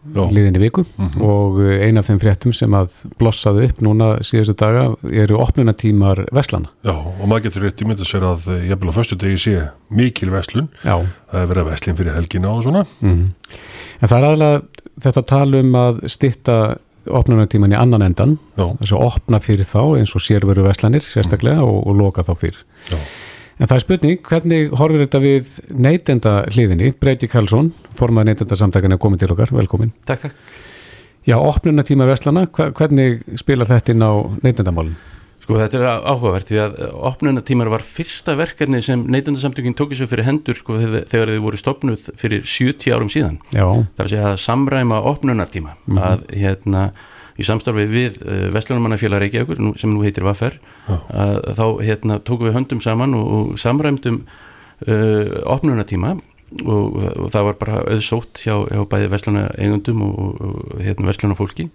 S2: öxl
S3: Já.
S2: liðinni viku og eh, ein af þeim fréttum sem að blossaði upp núna síðustu daga eru opnunatímar Veslana.
S3: Já, og maður getur rétt ímynda sér að eh, jafnvel á föstu degi sé mikil veslun,
S2: Já.
S3: það er verið að veslin fyrir helgina og svona.
S2: Mm. En það er aðalega þetta tal um að stitta opnunatíman í annan endan, þess að opna fyrir þá eins og sérveru Veslanir sérstaklega og, og loka þá fyrir.
S3: já.
S2: En það er spurning, hvernig horfir þetta við neytenda hliðinni? Breyti Karlsson, formaður neytenda samtakana, komið til okkar, velkomin.
S7: Takk, takk.
S2: Já, opnunatíma Veslana, hva- hvernig spilar þetta inn á neytendamálun?
S7: Sko þetta er áhugavert því að opnunatímar var fyrsta verkefni sem neytundarsamtökin tókið sér fyrir hendur sko þegar þið voru stopnuð fyrir 70 árum síðan.
S2: Já,
S7: Það er að segja að samræma opnunartíma að hérna í samstarfið við uh, Vestlunumannafélag Reykjavíkur sem nú heitir Vaffer þá hérna tókum við höndum saman og, og samræmdum uh, opnunartíma og, og það var bara auðsótt hjá, hjá bæði Vestluna eigundum og, og, hérna Vestluna fólki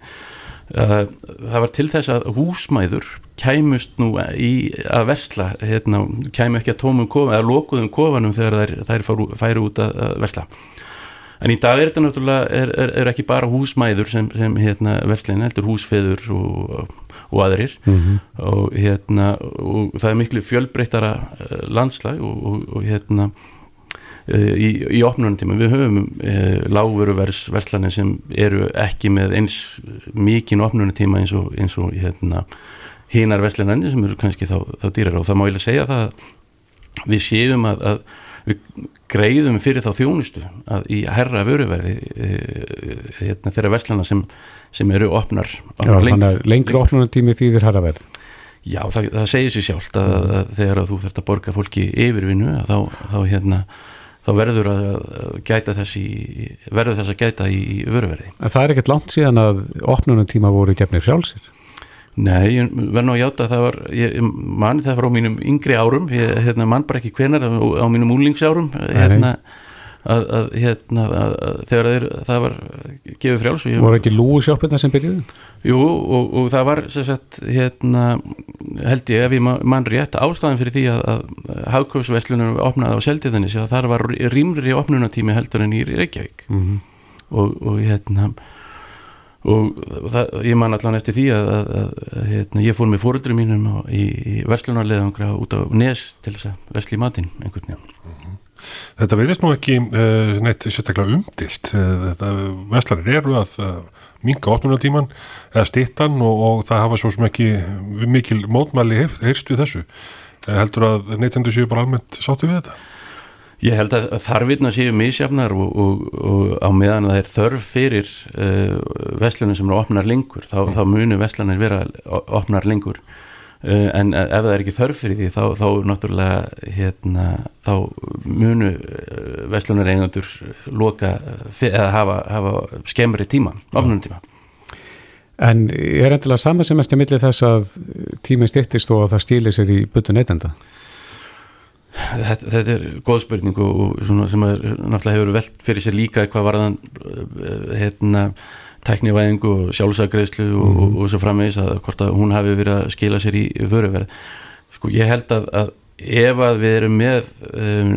S7: Uh, það var til þess að húsmæður kæmust nú í að versla, hérna, kæmu ekki að tómum kofa, eða lokuðum kofanum þegar þær, þær færu, út að versla en í dag er þetta náttúrulega er, er, er ekki bara húsmæður sem, sem hérna, verslin, heldur húsfeður og, og aðrir. Og hérna og það er miklu fjölbreyttara eh, landslag og, og, og hérna eh, í, í opnunartíma við höfum uh, lágvöruverslanir verslanir sem eru ekki með eins mikinn opnunartíma eins og, eins og hérna, hinar verslanandi sem eru kannski þá, þá dýrar og það má ég að segja það að við séum að, að við greiðum fyrir þá þjónustu að í herra vöruverði uh, hérna, þeirra verslana sem, sem eru opnar,
S2: Já
S7: opnar lengi.
S2: þannig að lengri opnunatími þýðir herraverð.
S7: Já, það, það segir sér sjálft að, að þegar að þú þarft að borga fólki yfirvinnu þá, þá, hérna, þá verður að gæta þess í, verður þess að gæta í vöruverði.
S2: En það er ekkert langt síðan að opnunatíma voru gefnir frjálsir.
S7: Nei, ég verð nú að játa að það var, ég ég man það var á mínum yngri árum, ég hérna, man bara ekki hvenar, á, mínum úlingsárum, hérna, að, að, hérna, að, þegar þeir, það var gefið frjáls
S2: voru ekki lúusjóppina sem byrjuði?
S7: Jú og, og það var sagt, hérna, held ég ef ég mann rétt ástæðan fyrir því að, að hagkauðsveslunum opnaði á seldiðinni þar var rýmri opnunatími heldur en í Reykjavík mm -hmm. og, og hérna og það, ég man allan eftir því að, að, að hérna, ég fór með fóröldri mínum á, í, í verslunarleðangra út á Nes til þess að versli matinn einhvern veginn mm -hmm.
S3: Þetta verðist nú ekki uh, neitt sérstaklega umdilt uh, verslanir eru að uh, minga opnunatíman eða stittan og, og það hafa svo sem ekki mikil mótmæli heyrst við þessu heldur að neytendur séu bara almennt sáttu við þetta?
S7: Ég held að þarfirna séu misjafnar og, og, og á meðan það er þörf fyrir uh, vestlunum sem eru opnar lengur, þá, mm. þá munu vestlunir vera opnar lengur uh, en ef það er ekki þörf fyrir því þá, þá náttúrulega hérna, þá munu vestlunir einandur loka eða hafa, hafa skemmri tíma, opnum tíma
S2: En er endilega saman sem eftir millir þess að tíminn stittist og að það stílir sér í byttu neytenda?
S7: Þetta, þetta er góð spurning og, og svona sem að náttúrulega hefur velt fyrir sér líka eitthvað varðan eh, hérna tæknivæðingu og sjálfsagreðslu og, mm. og, og svo framvegis að hvort að hún hafi verið að skila sér í vöruverð sko ég held að, að ef að við erum með um,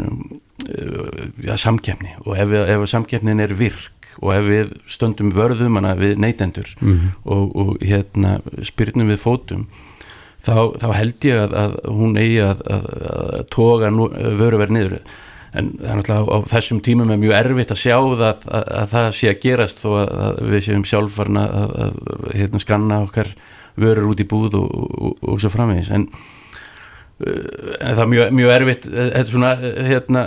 S7: ja, samkefni og ef, ef samkefnin er virk og ef við stöndum vörðum hana við neytendur mm. og hérna spyrnum við fótum þá, þá held ég að, að hún eigi að, að, að toga vöruverð niður. En það er náttúrulega á þessum tímum er mjög erfitt að sjá það að það sé að gerast þó að við séum sjálfvarna að hérna, skanna okkar vörur út í búð og, og, og svo framvegis. En, en það er mjög, mjög erfitt þetta svona, hérna,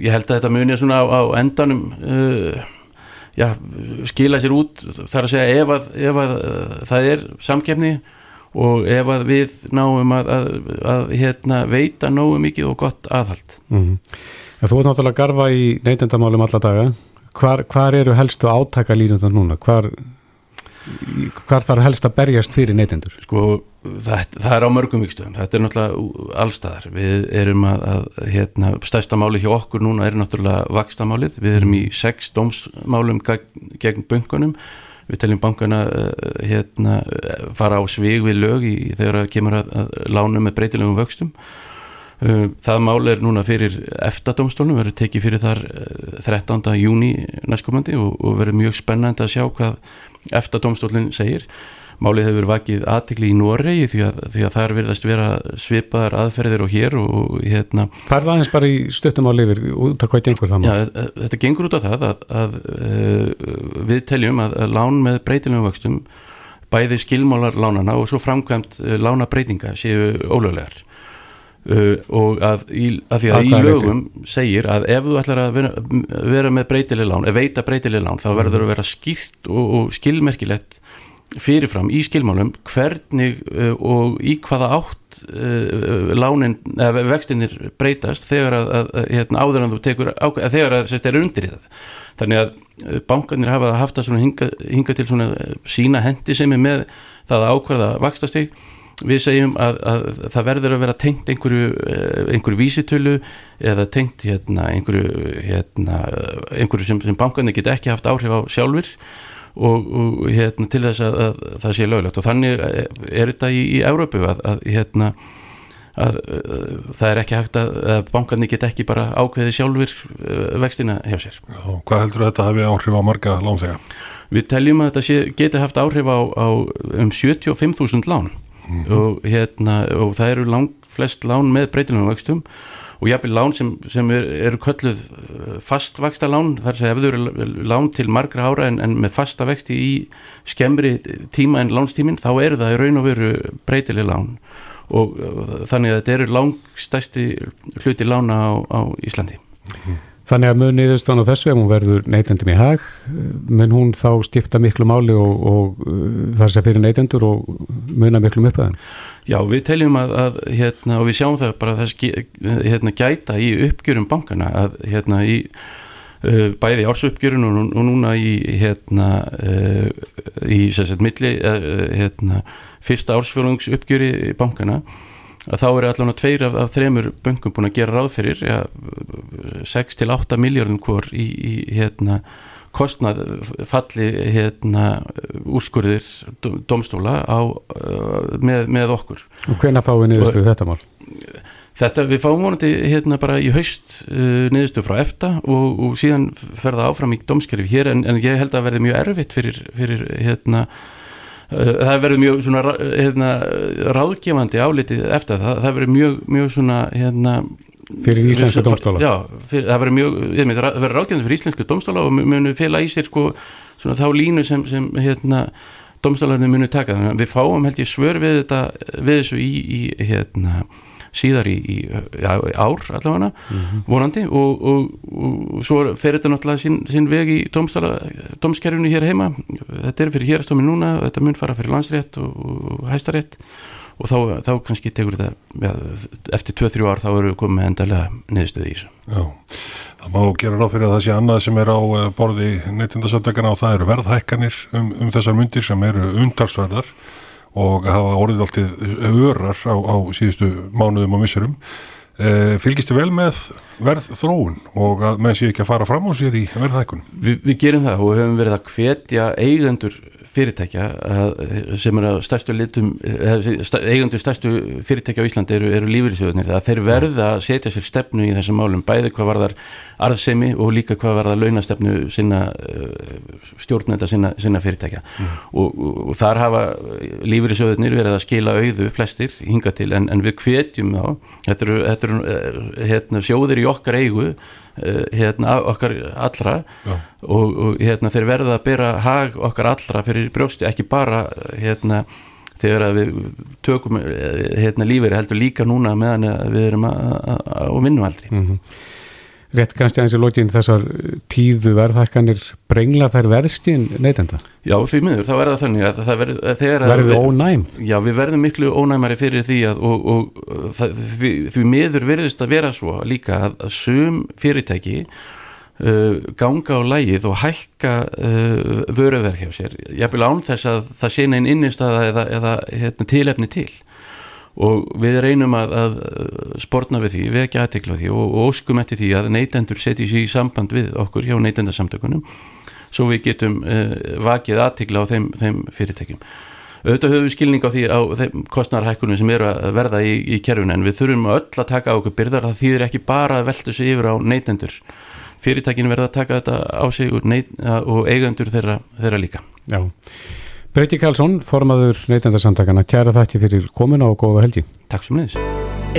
S7: ég held að þetta muni svona á, á endanum uh, já, skila sér út þar að segja ef að, ef að það er samkefni og ef að við náum að, að, að hérna, veita náum mikið og gott aðhald mm -hmm.
S2: Þú ert náttúrulega að garfa í neytendamálum alla daga hvar, hvar eru helstu átaka línundar núna? Hvar, hvar þarf helst að berjast fyrir neytendur?
S7: Sko, það, það er á mörgum vikstöðum, þetta er náttúrulega allstaðar, við erum að, að hérna, stærsta máli hjá okkur núna er náttúrulega vakstamálið, við erum í sex dómsmálum gegn bunkunum við teljum bankana eh, hérna, fara á svig við lög í, þegar það kemur að, að lána með breytilegum vöxtum eh, það mál er núna fyrir EFTA-domstólunum, verður tekið fyrir þar 13. Eh, júni næstkomandi og, og verður mjög spennandi að sjá hvað EFTA-domstólun segir Málið hefur vakið aðtikli í Noregi því að, því að þar virðast vera svipaðar aðferðir og hér og hérna
S2: er aðeins bara í stöttum á lifir út af hvað gengur það
S7: maður? Já, þetta gengur út af það að, að, að við teljum að lán með breytilegum vöxtum bæði skilmálar lánana og svo framkvæmt lána breytinga séu ólöglegar Uh, og að, í, að því að í lögum veitir. segir að ef þú ætlar að vera, vera með breytileg lán, ef veita breytileg lán þá verður það að vera skýrt og, og skilmerkilegt fyrirfram í skilmálum hvernig uh, og í hvaða átt uh, lánin, eða vextinir breytast þegar að, að, að hérna, áður en þú tekur, að, þegar að þetta er undir í það. Þannig að bankanir hafa haft að hinga, hinga til svona sína hendi sem er með það að ákvarða vaxtastig. Við segjum að, að það verður að vera tengt einhverju, einhverju vísitölu eða tengt hérna, einhverju, hérna, einhverju sem, sem bankanir get ekki haft áhrif á sjálfur og, og hérna, til þess að, að það sé löglegt og þannig er þetta í, í Európu að, að hérna að það er ekki hægt að, að bankarni get ekki bara ákveði sjálfur vextina hjá sér.
S3: Já, hvað heldur þetta hafi áhrif á marga lánþega?
S7: Við teljum að þetta sé, geti haft áhrif á, á um 75.000 lán mm -hmm. og, hérna, og það eru lang flest lán með breytilunum vextum og jápil lán sem, sem eru er kölluð uh, fastvaksta lán þar sem eru lán til margra ára en, en með fasta vexti í skemmri tíma en lánstímin þá eru það í raun og veru breytileg lán. Og, og þannig að þetta eru langstæsti hluti lána á, á Íslandi
S2: Þannig að mun niðurstan á þessu ef hún verður neytendum í hag mun hún þá skipta miklu máli og, og uh, þar sem fyrir neytendur og muna miklu uppöðan
S7: Já, við teljum að, að hérna, og við sjáum það bara að það hérna, gæta í uppgjörum bankana að hérna í uh, bæði ársuppgjörun og, og núna í hérna uh, í sérstaklega milli hérna fyrsta ársfjörðungsuppgjöri bankana að þá eru allavega tveir af, af þremur böngum búin að gera ráð fyrir ja, 6-8 miljardum hvort í, í hérna kostnað falli hérna úrskurðir domstóla á, með, með okkur.
S2: Og hvena fáið niðurstuðu þetta mál?
S7: Þetta við fáum vonandi hérna bara í haust uh, niðurstuð frá EFTA og, og síðan ferða áfram í domskerfi hér en, en ég held að verði mjög erfitt fyrir, fyrir hérna það verður mjög svona hérna, ráðgefandi álitið eftir það, það verður mjög, mjög svona hérna
S2: Fyrir íslenska domstóla?
S7: Já, fyrir, það verður mjög, ég veit, það verður ráðgefandi fyrir íslenska domstóla og munu fela í sér sko svona þá línu sem, sem hérna domstólarnir munu taka, þannig að við fáum held ég svör við þetta, við þessu í, í hérna síðar í, í já, ár allavega, mm -hmm. vonandi og, og, og svo fer þetta náttúrulega sín, sín veg í domskerfinu hér heima, þetta er fyrir hérastómi núna, þetta mun fara fyrir landsrétt og, og hæstarétt og þá, þá kannski tegur þetta ja, eftir 2-3 ár þá eru við komið endalega niðurstöði í þessu.
S3: Já, það má gera ráð fyrir að það sé annað sem er á eh, borði neytindasöndökana og það eru verðhækkanir um, um þessar myndir sem eru undarsverðar og hafa orðið alltið örar á, á síðustu mánuðum og missurum. E, eh, fylgistu vel með verð þróun og að menn sé ekki að fara fram á sér í verðhækkunum?
S7: Vi, við gerum það og við höfum verið að hvetja eigendur fyrirtækja sem eru stærstu litum, eigundu stærstu fyrirtækja á Íslandi eru, eru lífyrirsjóðunir það þeir verða að setja sér stefnu í þessum málum, bæði hvað var þar arðsemi og líka hvað var það launastefnu sinna eh, stjórnenda sinna, sinna fyrirtækja mm. og, og, og þar hafa lífyrirsjóðunir verið að skila auðu flestir hinga til en, en við hvetjum þá þetta eru, þetta eru eh, hérna, sjóðir í okkar eigu hérna, okkar allra og, og hérna, þeir verða að byrja hag okkar allra fyrir brjósti ekki bara hérna, þegar við tökum eh, hérna, lífeyri heldur líka núna meðan við erum á vinnualdri mm -hmm.
S2: Rétt kannski aðeins í lógin þessar tíðu verðhækkanir brengla þær verðskinn neytenda?
S7: Já, því miður, þá er það þannig að það verður
S2: Verður við ónæm?
S7: Já, við verðum miklu ónæmari fyrir því að og, og það, því, því miður verðist að vera svo líka að, að sum fyrirtæki uh, ganga á lægið og hækka uh, vöruverð hjá sér. Ég vil án þess að það sé neinn innistaða eða, eða hérna, tilefni til og við reynum að, að spórna við því, við ekki aðtekla því og, og óskum eftir því að neytendur setji sér í samband við okkur hjá neytendarsamtökunum svo við getum uh, vakið aðtekla á þeim, þeim fyrirtækjum. Auðvitað höfum við skilning á því á kostnarhækkunum sem eru að verða í, í kerfuna en við þurfum öll að taka á okkur byrðar. Það þýðir ekki bara að velta sig yfir á neytendur. Fyrirtækinu verða að taka þetta á sig og eigendur þeirra, þeirra líka.
S2: Já Breyti Karlsson, formaður neytendarsamtakana, kæra þætti fyrir komuna og góða helgi.
S7: Takk sem neðis.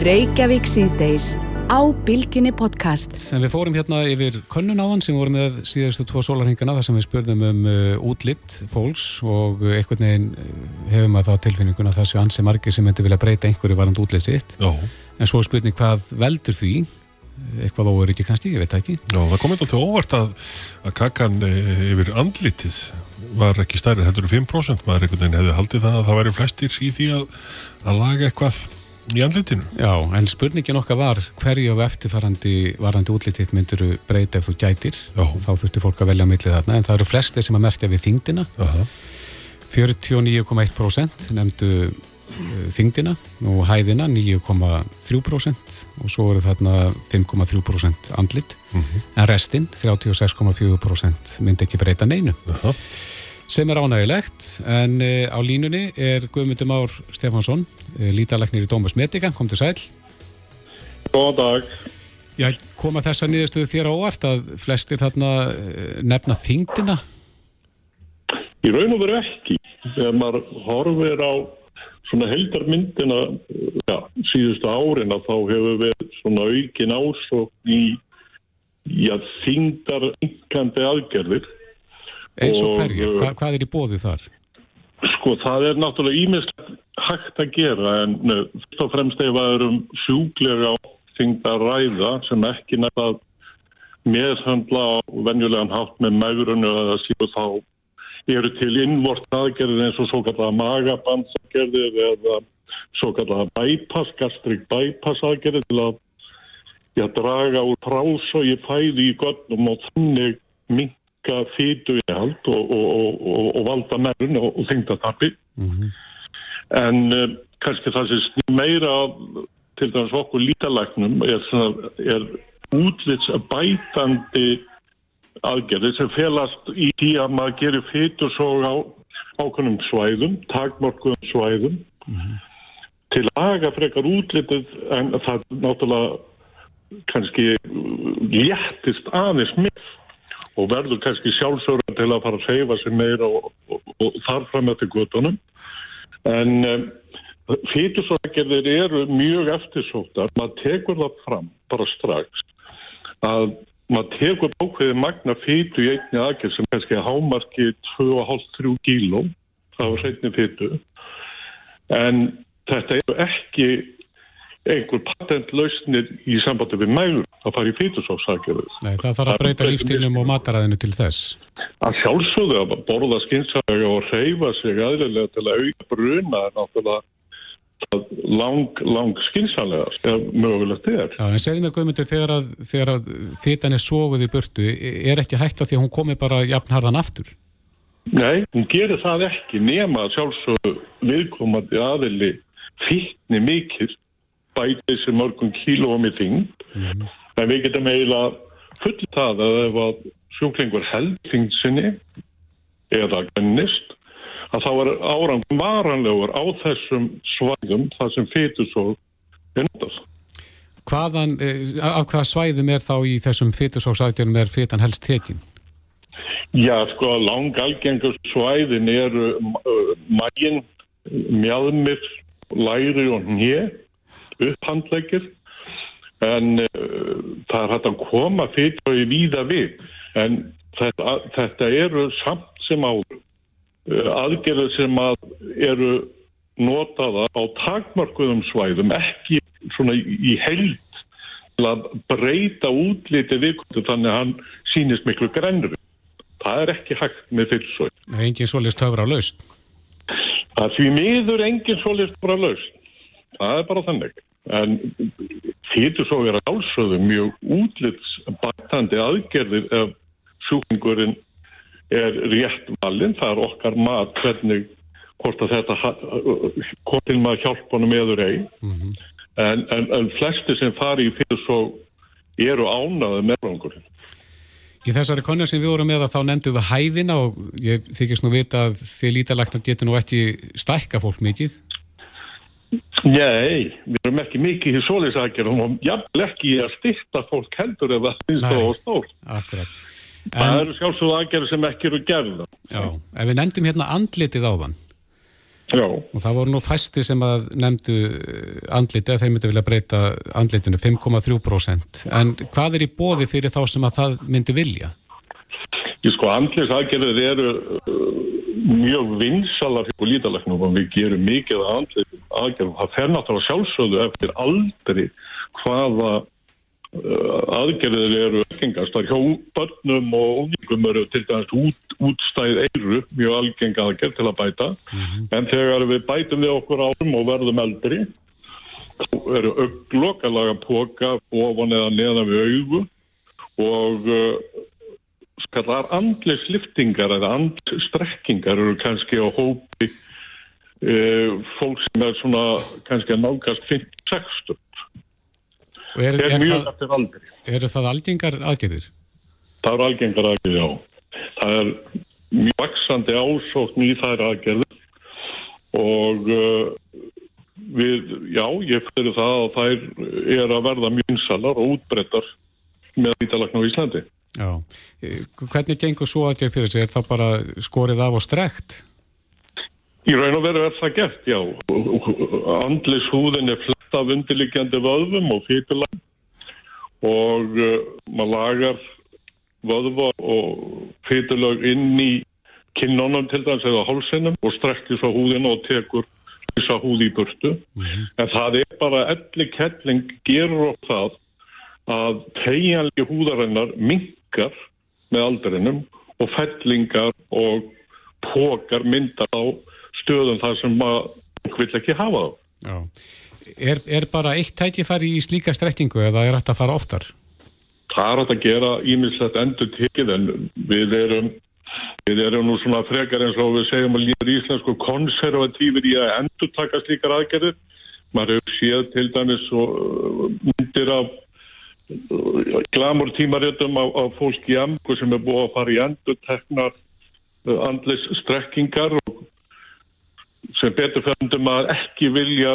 S1: Reykjavík síðdeis á Bilginni podcast.
S2: En við fórum hérna yfir könnun áðan sem voru með síðastu tvo sólarhingana þar sem við spurðum um uh, útlitt fólks og einhvern veginn uh, hefum að það tilfinninguna þessu ansi margi sem myndi vilja breyta einhverju varand útlitt sitt.
S3: Já.
S2: En svo spurning hvað veldur því? Eitthvað ekki kannski, ég veit ekki.
S3: Já, það komið alltaf óvart að, að kakan eh, yfir andlitið var ekki stærri heldur um 5% maður einhvern veginn hefði haldið það að það væri flestir í því að, að laga eitthvað í andlitinu.
S2: Já, en spurningin okkar var hverju af eftirfarandi varandi útlitið myndur breyta ef þú gætir? Já. þá þurftir fólk að velja að millið þarna en það eru flestir sem að merkja við þingdina 49,1% nefndu þingdina og hæðina 9,3% og svo eru þarna 5,3% andlit mm -hmm. en restinn 36,4% myndi ekki breyta neinu uh -huh. sem er ánægilegt en e, á línunni er Guðmundur Már Stefansson e, lítalæknir í Dómus Medica, kom til sæl
S8: Góðan dag
S2: Já, koma þessa nýðastuðu þér ávart að flestir þarna e, nefna þingdina?
S8: Í raun og veru ekki þegar maður horfir á svona heldarmyndina ja, síðustu árin að þá hefur við svona aukin ásókn í, að þingdar yngkandi aðgerðir
S2: eins og hverju? Hva, hvað er í bóði þar?
S8: Sko það er náttúrulega ímest hægt að gera en fyrst og fremst ef það eru sjúklega þingdar ræða sem ekki nættað meðhandla á venjulegan hátt með maurunu eða síðu þá eru til innvort aðgerðir eins og svo kallega magabandsagerðir eða svo kallega bypass, gastrik bypass aðgerðir til að já, draga úr prásói fæði í gönnum og þannig minka þýtu í hald og, og, og, og valda mærun og þingda tapir. Mm -hmm. En um, kannski það sem meira til dæmis okkur lítalæknum er, er útlits bætandi aðgerði sem felast í því að maður gerir fytur svo á ákonum svæðum, takmorkum svæðum mm -hmm. til að aga frekar útlitið en það náttúrulega kannski léttist aðeins með og verður kannski sjálfsögur til að fara að seifa sig meira og, og, og þar fram eftir gutunum en um, fytursvækjirðir eru mjög eftirsóttar, maður tekur það fram bara strax að maður tekur ákveði magna fytu í einni aðgerð sem kannski hámarki 2,5-3 kíló var hreitni fytu en þetta er ekki einhver patentlausnir í sambandi við mælur að fara í fytusóksakjöðu.
S2: Nei, það þarf að breyta lífstílum og mataræðinu til þess.
S8: Að sjálfsögðu að borða skynsæga og reyfa sig aðriðlega til að auka bruna er náttúrulega lang, lang skynsælega sem mögulegt er.
S2: Já, en segðum við Guðmundur, þegar að, þegar að fytan er sóguð í burtu, er ekki hægt að því að hún komi bara jafnharðan aftur?
S8: Nei, hún gerir það ekki nema sjálfsögðu viðkomandi aðili fyrtni mikil bæti þessi mörgum kílóum í þing mm. en við getum eiginlega full það að ef að sjúklingur held þingsinni eða gennist að þá er árangum varanlegur á þessum svæðum þar sem fytur svo endast.
S2: Hvaðan, eh, af hvaða svæðum er þá í þessum fytursóksætjunum er fytan helst tekin?
S8: Já, sko, langalgengur svæðin eru uh, mægin, mjadmir, læri og nýja upphandlegir en uh, það er hægt að koma í víða við en þetta, þetta eru samt sem á uh, aðgerður sem að eru notaða á takmarkuðum svæðum ekki svona í held til að breyta útliti viðkvöldu þannig að hann sínist miklu grænri. Það er ekki hægt með fylgsói.
S2: Það er engin svolítið stöfra laust.
S8: Það er því miður engin svolítið stöfra laust. Það er bara þannig en fyrir svo vera álsöðu mjög útlitsbætandi aðgerðir ef sjúkingurinn er rétt valinn, það er okkar mat hvernig hvort að þetta hvort til maður hjálpa honum eður ei mm -hmm. en, en, en flesti sem fari í fyrir svo eru ánaði meðrangurinn
S2: Í þessari konu sem við vorum með að þá nefndu við hæðina og ég þykist nú vita að því lítalagnar getur nú ekki stækka fólk mikið
S8: Nei, við erum ekki mikið í solisækjarum og jafnvel ekki að styrta fólk heldur ef það finnst það á stór.
S2: Akkurat.
S8: En, það eru sjálfsögðu aðgerði sem ekki eru gerða.
S2: Já, ef við nefndum hérna andlitið á þann.
S8: Já.
S2: Og það voru nú fæsti sem að nefndu eh, andlitið að þeir myndi vilja breyta andlitinu 5,3%. En hvað er í bóði fyrir þá sem að það myndi vilja?
S8: Ég sko, andlisaðgerðið eru mjög vinsalar fyrir lítalæknum og við gerum mikið aðgerðum. Það fer náttúrulega sjálfsögðu eftir aldrei hvaða aðgerðir eru algengast. Það er hjá börnum og ungum eru til dæmis út, útstæð eiru mjög algeng aðgerð til að bæta. Mm -hmm. En þegar við bætum við okkur árum og verðum eldri þá eru auglokkalaga póka ofan eða neðan við augu og uh, kallar andleysliftingar eða andstrekkingar eru kannski á hópi uh, fólk sem er svona kannski að nákast 50-60
S2: er, er, er aldri eru það algengar aðgerðir?
S8: það eru algengar aðgerðir, já það er mjög vaksandi ásókn í þær aðgerðir og uh, við, já, ég fyrir það að þær er að verða mjög insalar og útbrettar með ítalagn á Íslandi
S2: Já, hvernig gengur svo aðgjörð fyrir sig? Er það bara skorið af og strekt?
S8: Í raun og veru er það gert, já. Andlis húðin er flett af undirliggjandi vöðvum og fýtulag og uh, maður lagar vöðva og fýtulag inn í kinnónum til dæmis eða hálsinnum og strekkir svo húðin og tekur þessa húð í burtu. Mm -hmm. En það er bara elli kettling gerur á það að tegjanlega húðarinnar mingar með aldrinum og fellingar og pókar myndar á stöðum þar sem maður vil ekki hafa
S2: þá. Er, er bara eitt tækifæri í slíka strekkingu eða er þetta að fara oftar?
S8: Það er að gera ímislegt endur tekið en við erum Við erum nú svona frekar eins og við segjum að líður íslensku konservatífur í að endur taka slíkar aðgerðir. Maður hefur séð til dæmis og uh, myndir af uh, glamur tímaréttum af, af fólk í emgu sem er búið að fara í endur teknar uh, andlis strekkingar og sem betur fjöndum að ekki vilja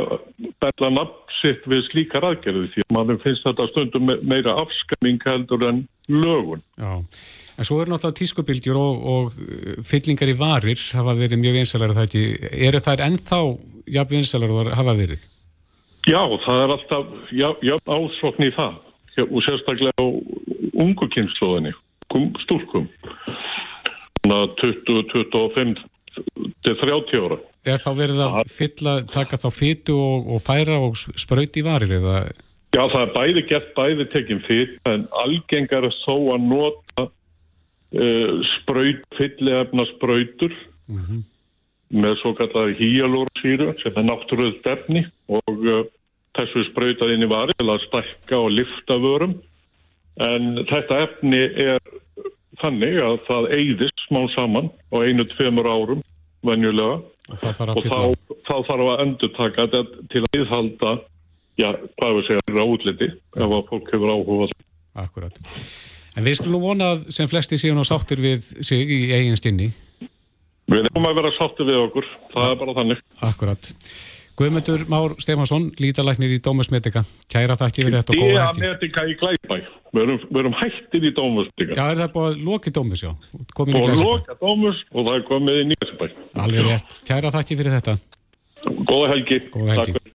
S8: bella nafn sitt við slíkar aðgerði því að mann finnst þetta stundum meira afskamming heldur en lögun.
S2: Já, en svo er náttúrulega tískubildjur og, og fyllingar í varir hafa verið mjög vinsalara það ekki. Eru þær ennþá jafn vinsalara hafa verið?
S8: Já, það er alltaf jafn ásokn í það og sérstaklega á ungu kynnslóðinni, stúrkum. 20-25 til 30 ára.
S2: Er þá verið að fylla, taka þá fyttu og, og færa og sprauti í varir eða?
S8: Já, það er bæði gett bæði tekinn fytt, en algengar er þó að nota uh, spraut, fyllefna sprautur mm -hmm. með svo kallar híalórsýru sem er náttúruð stefni og uh, þessu sprautað inn í varir til að stakka og lifta vörum en þetta efni er þannig að það eigðist smá saman á einu-tveimur árum venjulega.
S2: Og, og
S8: þá, þá þarf að endur taka þetta til að viðhalda já, hvað við segja, ráðliti ef að fólk hefur áhuga
S2: Akkurat. En við skulum vonað sem flesti síðan og sáttir við sig í eigin stinni.
S8: Við erum að vera sáttir við okkur, það er bara þannig.
S2: Akkurat. Guðmundur Már Stefansson, lítalæknir í Dómusmedika Kæra þakki við þetta og góða
S8: helgi. Díamedika í Glæbæ, við erum, erum hættir í Dómusmedika
S2: Já, er það búið að loki Dómus, já?
S8: Og loka Dómus og það er komið í Nýjarsbæ
S2: Alveg rétt, kæra þakki fyrir þetta.
S8: Góða helgi.
S2: Góða helgi